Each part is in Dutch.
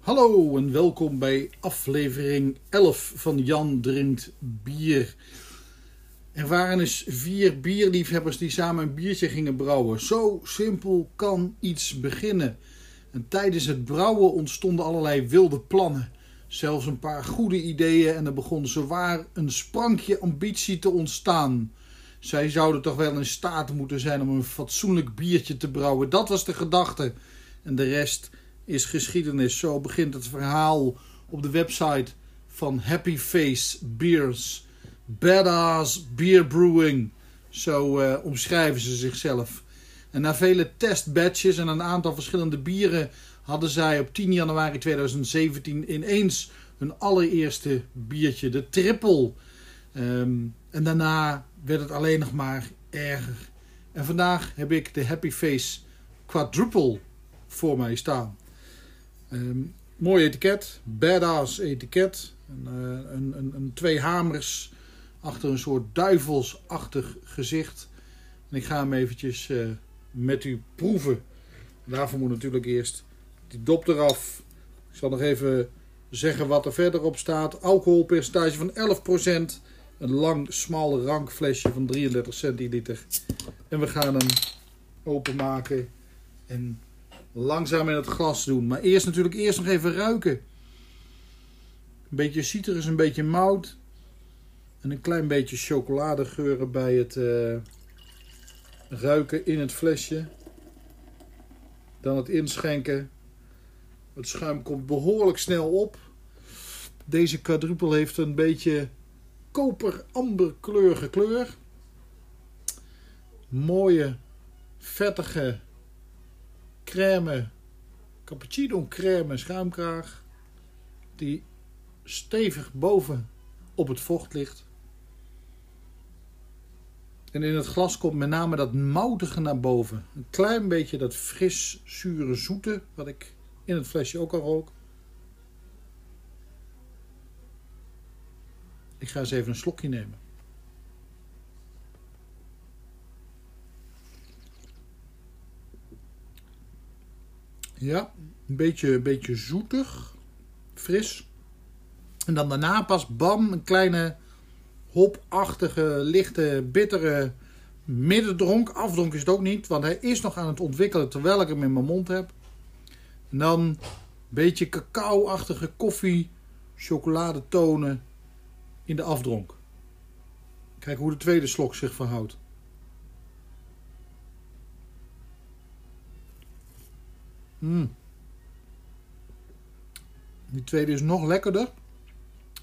Hallo en welkom bij aflevering 11 van Jan Drinkt Bier. Er waren eens vier bierliefhebbers die samen een biertje gingen brouwen. Zo simpel kan iets beginnen. En tijdens het brouwen ontstonden allerlei wilde plannen. Zelfs een paar goede ideeën en er begon zowaar een sprankje ambitie te ontstaan. Zij zouden toch wel in staat moeten zijn om een fatsoenlijk biertje te brouwen. Dat was de gedachte. En de rest is geschiedenis. Zo begint het verhaal op de website van Happy Face Beers. Badass Beer Brewing. Zo uh, omschrijven ze zichzelf. En na vele testbatches en een aantal verschillende bieren hadden zij op 10 januari 2017 ineens hun allereerste biertje, de Triple. Um, en daarna werd het alleen nog maar erger. En vandaag heb ik de Happy Face Quadruple voor mij staan. Um, mooi etiket, badass etiket. Een, uh, een, een, een, twee hamers achter een soort duivelsachtig gezicht. En ik ga hem eventjes uh, met u proeven. Daarvoor moet natuurlijk eerst die dop eraf. Ik zal nog even zeggen wat er verder op staat. Alcoholpercentage van 11%. Een lang, smal rank flesje van 33 centiliter. En we gaan hem openmaken en langzaam in het glas doen. Maar eerst natuurlijk eerst nog even ruiken. Een beetje citrus, een beetje mout. En een klein beetje chocoladegeuren bij het uh, ruiken in het flesje. Dan het inschenken. Het schuim komt behoorlijk snel op. Deze quadruple heeft een beetje koper-amberkleurige kleur. Mooie, vettige crème, cappuccino crème schuimkraag. Die stevig boven op het vocht ligt. En in het glas komt met name dat moutige naar boven. Een klein beetje dat fris, zure, zoete, wat ik in het flesje ook al rook. Ik ga eens even een slokje nemen. Ja, een beetje, een beetje zoetig, fris. En dan daarna pas bam, een kleine hopachtige, lichte, bittere middendronk. Afdronk is het ook niet, want hij is nog aan het ontwikkelen terwijl ik hem in mijn mond heb. En dan een beetje cacao-achtige koffie, chocoladetonen in de afdronk. Kijk hoe de tweede slok zich verhoudt. Mm. Die tweede is nog lekkerder.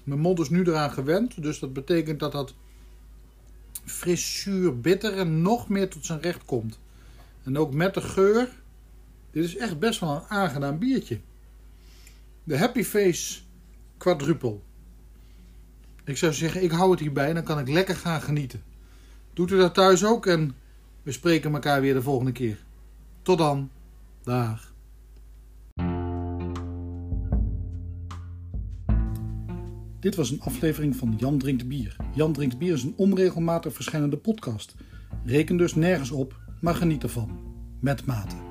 Mijn mond is nu eraan gewend, dus dat betekent dat dat fris, zuur, bitter en nog meer tot zijn recht komt. En ook met de geur. Dit is echt best wel een aangenaam biertje. De Happy Face Quadruple. Ik zou zeggen, ik hou het hierbij en dan kan ik lekker gaan genieten. Doet u dat thuis ook en we spreken elkaar weer de volgende keer. Tot dan. Dag. Dit was een aflevering van Jan Drinkt Bier. Jan Drinkt Bier is een onregelmatig verschijnende podcast. Reken dus nergens op, maar geniet ervan. Met mate.